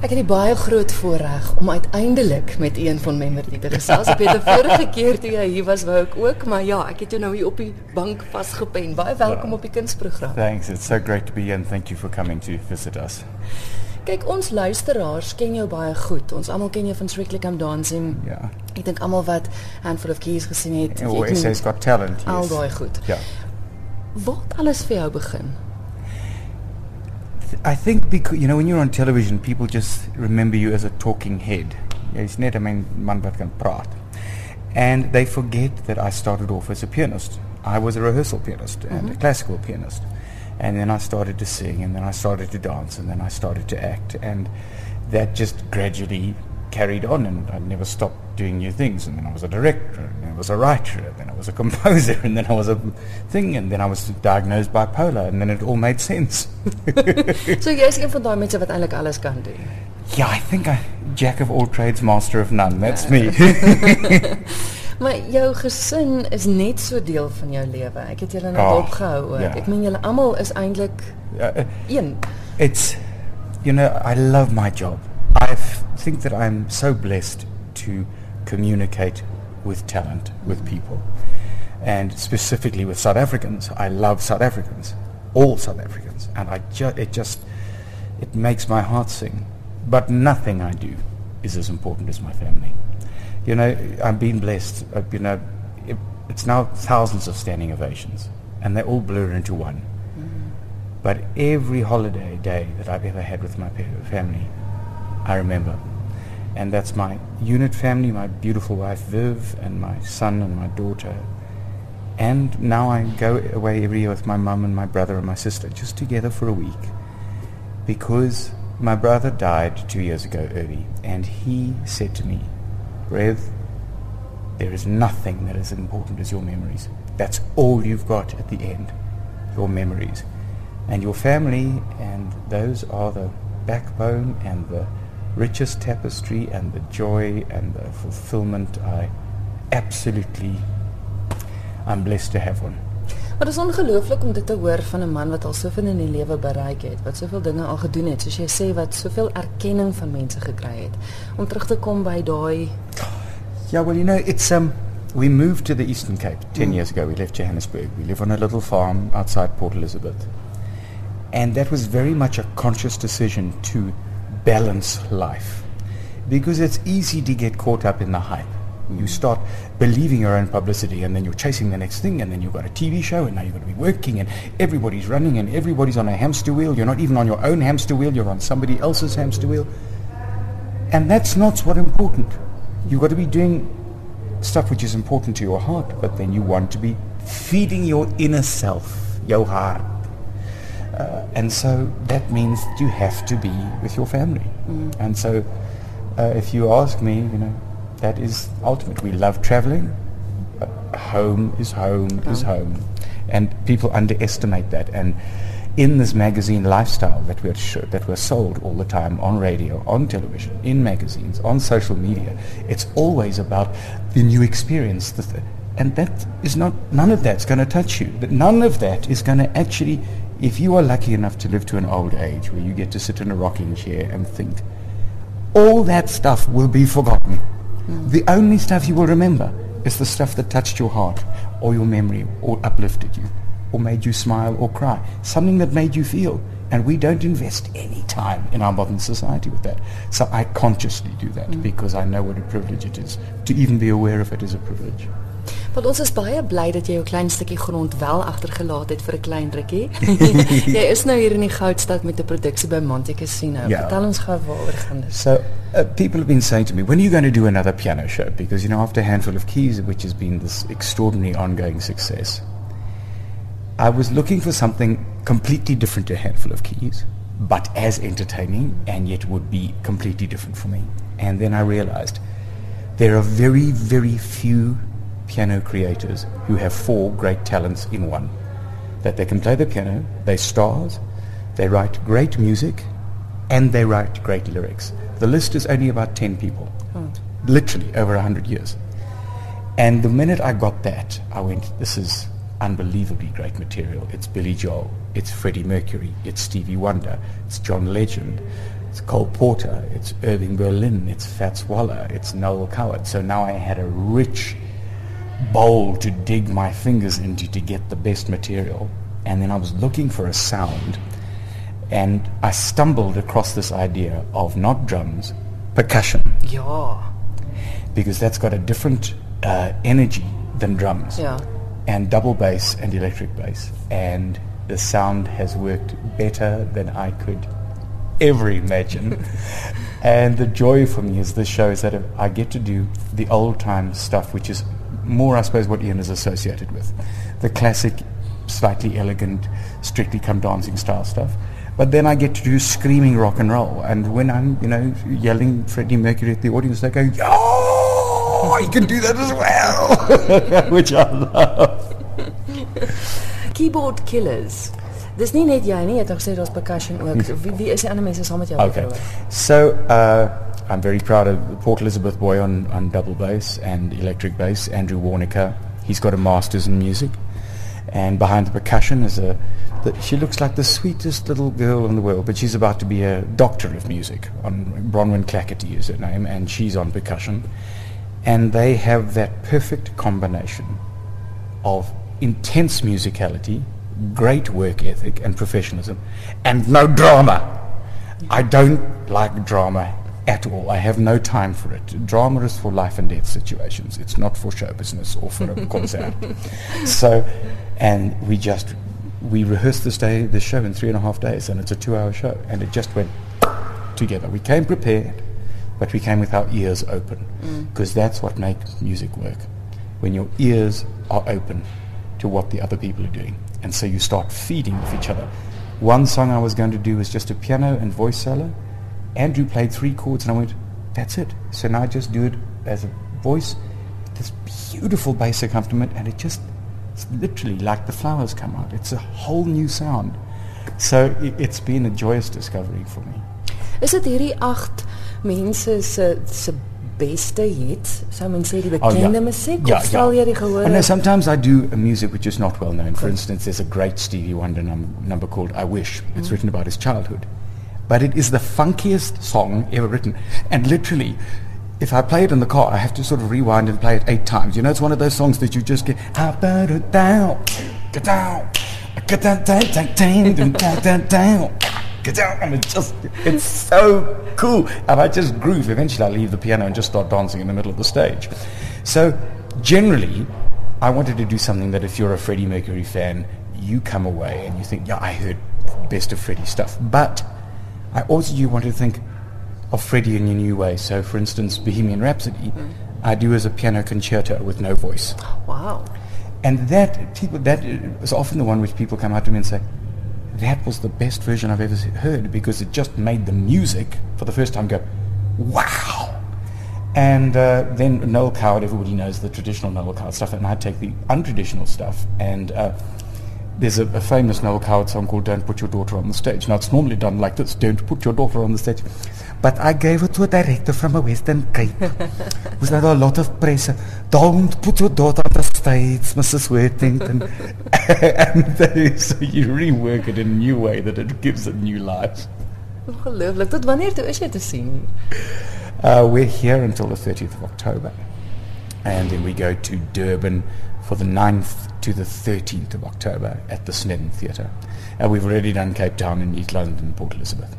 Ek het die baie groot voorreg om uiteindelik met een van Memory te gesels. Ek het die vorige keer toe jy hier was, wou ek ook, maar ja, ek het jou nou hier op die bank vasgepen. Baie welkom op die kunsprogram. Thanks. It's so great to be here and thank you for coming to visit us. Kyk, ons luisteraars ken jou baie goed. Ons almal ken jou van Strictly Come Dancing. Ja. Ek dink almal wat Handful of Keys gesien het, weet SA's got talent. al Yes. daai goed. Yeah. Waar het alles vir jou begin? I think because you know when you're on television, people just remember you as a talking head. Jy's net 'n man man wat kan praat. And they forget that I started off as a pianist. I was a rehearsal pianist and a mm-hmm. classical pianist. And then I started to sing and then I started to dance and then I started to act and that just gradually carried on and I never stopped doing new things and then I was a director and then I was a writer and then I was a composer and then I was a thing and then I was diagnosed bipolar and then it all made sense. So jy's een van daai mense wat eintlik alles kan doen. Yeah, I think I jack of all trades, master of none. That's me. Maar jou gesin is net so deel van jou lewe. Ek het julle nou Ah, opgehou ook. ja. Ek meen julle almal is eintlik uh, een. it's, you know, I love my job. I think that I'm so blessed to communicate with talent, with people, and specifically with South Africans. I love South Africans, all South Africans, and I ju- it just it makes my heart sing. But nothing I do is as important as my family. You know, I've been blessed. Uh, you know, it, it's now thousands of standing ovations, and they all blur into one. But every holiday day that I've ever had with my family, I remember. And that's my unit family, my beautiful wife Viv, and my son and my daughter. And now I go away every year with my mum and my brother and my sister, just together for a week. Because my brother died two years ago early, and he said to me, Rev, there is nothing that is important as your memories. That's all you've got at the end, your memories. And your family, and those are the backbone and the richest tapestry and the joy and the fulfillment. I absolutely, I'm blessed to have one. Maar dit is ongelooflik om dit te hoor van 'n man wat al soveel in die lewe bereik het, wat soveel dinge al gedoen het, soos jy sê wat soveel erkenning van mense gekry het. Om terug te kom by daai Yeah, well, you know, it's um, we moved to the Eastern Cape ten years ago. We left Johannesburg. We live on a little farm outside Port Elizabeth, and that was very much a conscious decision to balance life, because it's easy to get caught up in the hype. You mm. start believing your own publicity, and then you're chasing the next thing, and then you've got a TV show, and now you've got to be working, and everybody's running, and everybody's on a hamster wheel. You're not even on your own hamster wheel; you're on somebody else's hamster wheel. And that's not what's important. You've got to be doing stuff which is important to your heart, but then you want to be feeding your inner self, your heart. Uh, and so that means that you have to be with your family. And so uh, if you ask me, you know, that is ultimate. We love traveling. but home is home is home. And people underestimate that. And in this magazine lifestyle that we're sh- that we're sold all the time on radio, on television, in magazines, on social media, it's always about the new experience. The th- and that is not none of that's going to touch you. That None of that is going to actually, if you are lucky enough to live to an old age where you get to sit in a rocking chair and think, all that stuff will be forgotten. Hmm. The only stuff you will remember is the stuff that touched your heart or your memory or uplifted you or made you smile or cry. Something that made you feel. And we don't invest any time in our modern society with that. So I consciously do that hmm. because I know what a privilege it is. To even be aware of it is a privilege. Want ons is baie bly dat jy jou klein stukkie grond wel agtergelaat het vir 'n klein rukkie. jy is nou hier in die Goudstad met 'n produksie by Monte Casino. Ja. Vertel ons gou waaroor gaan dit. So uh, people have been saying to me, when are you going to do another piano show? Because, you know, after Handful of Keys, which has been this extraordinary ongoing success, I was looking for something completely different to Handful of Keys, but as entertaining and yet would be completely different for me. And then I realized there are very, very few piano creators who have four great talents in one. That they can play the piano, they stars, they write great music, and they write great lyrics. The list is only about 10 people, hmm. literally over 100 years. And the minute I got that, I went, this is unbelievably great material. It's Billy Joel, it's Freddie Mercury, it's Stevie Wonder, it's John Legend, it's Cole Porter, it's Irving Berlin, it's Fats Waller, it's Noel Coward. So now I had a rich bowl to dig my fingers into to get the best material. And then I was looking for a sound and I stumbled across this idea of not drums, percussion. Yeah. Because that's got a different uh, energy than drums. Ja. And double bass and electric bass. And the sound has worked better than I could ever imagine. and the joy for me is this show is that I get to do the old time stuff, which is more, I suppose, what Ian is associated with. The classic, slightly elegant, strictly come dancing style stuff. But then I get to do screaming rock and roll. And when I'm, you know, yelling Freddie Mercury at the audience, they go, yo, you can do that as well, which I love. Keyboard killers. Dis nie net jy nie, jy het nog gesê daar's percussion ook. Wie wie is die ander mense saam met jou Okay. So uh, I'm very proud of the Port Elizabeth boy on, on double bass and electric bass, Andrew Warnicker. He's got a master's in music. And behind the percussion is a, the, she looks like the sweetest little girl in the world, but she's about to be a doctor of music. On Bronwyn Clackerty is her name, and she's on percussion. And they have that perfect combination of intense musicality, great work ethic and professionalism, and no drama. I don't like drama at all. I have no time for it. Drama is for life and death situations. It's not for show business or for a concert. so, and we just we rehearsed this day, this show in three and a half days, and it's a two-hour show, and it just went together. We came prepared, but we came with our ears open, mm. because that's what makes music work. When your ears are open to what the other people are doing, and so you start feeding off each other. One song I was going to do was just a piano and voice solo. Andrew played three chords, and I went, "That's it." So now I just do it as a voice, this beautiful bass accompaniment, and it just it's literally like the flowers come out. It's a whole new sound. So it's been a joyous discovery for me. Is dit hierdie 8 mense se se beste hits? Sou mens sê die Oh, bekende yeah. musiek Yeah, of stel yeah. jy die gehoor? I know sometimes I do a music which is not well known. For instance, there's a great Stevie Wonder num- number called I Wish. It's mm. written about his childhood. But it is the funkiest song ever written. And literally, if I play it in the car, I have to sort of rewind and play it eight times. You know, it's one of those songs that you just get, put down, get down, get down, down, down, down, down, down, and it just, it's so cool. And I just groove. Eventually, I leave the piano and just start dancing in the middle of the stage. So, generally, I wanted to do something that if you're a Freddie Mercury fan, you come away and you think, yeah, I heard best of Freddie stuff. But I also you want to think of Freddie in a new way. So, for instance, Bohemian Rhapsody, I do as a piano concerto with no voice. Wow. And that people that is often the one which people come up to me and say, that was the best version I've ever heard because it just made the music for the first time go, wow. And uh, then Noel Coward, everybody knows the traditional Noel Coward stuff, and I take the untraditional stuff. And uh, there's a, a famous Noel Coward song called "Don't Put Your Daughter on the Stage." Now it's normally done like this: "Don't put your daughter on the stage." But I gave it to a director from a Western Cape who's had a lot of pressure. Don't put your daughter on the stage, Mrs. Worthington. and they, so you rework it in a new way that it gives it new life. Ongelooflik. Tot wanneer toe is jy te sien? Uh, we're here until the 30th of October. And then we go to Durban for the 9th to the 13th of October at the Sneddon Theatre. And we've already done Cape Town and East London and Port Elizabeth.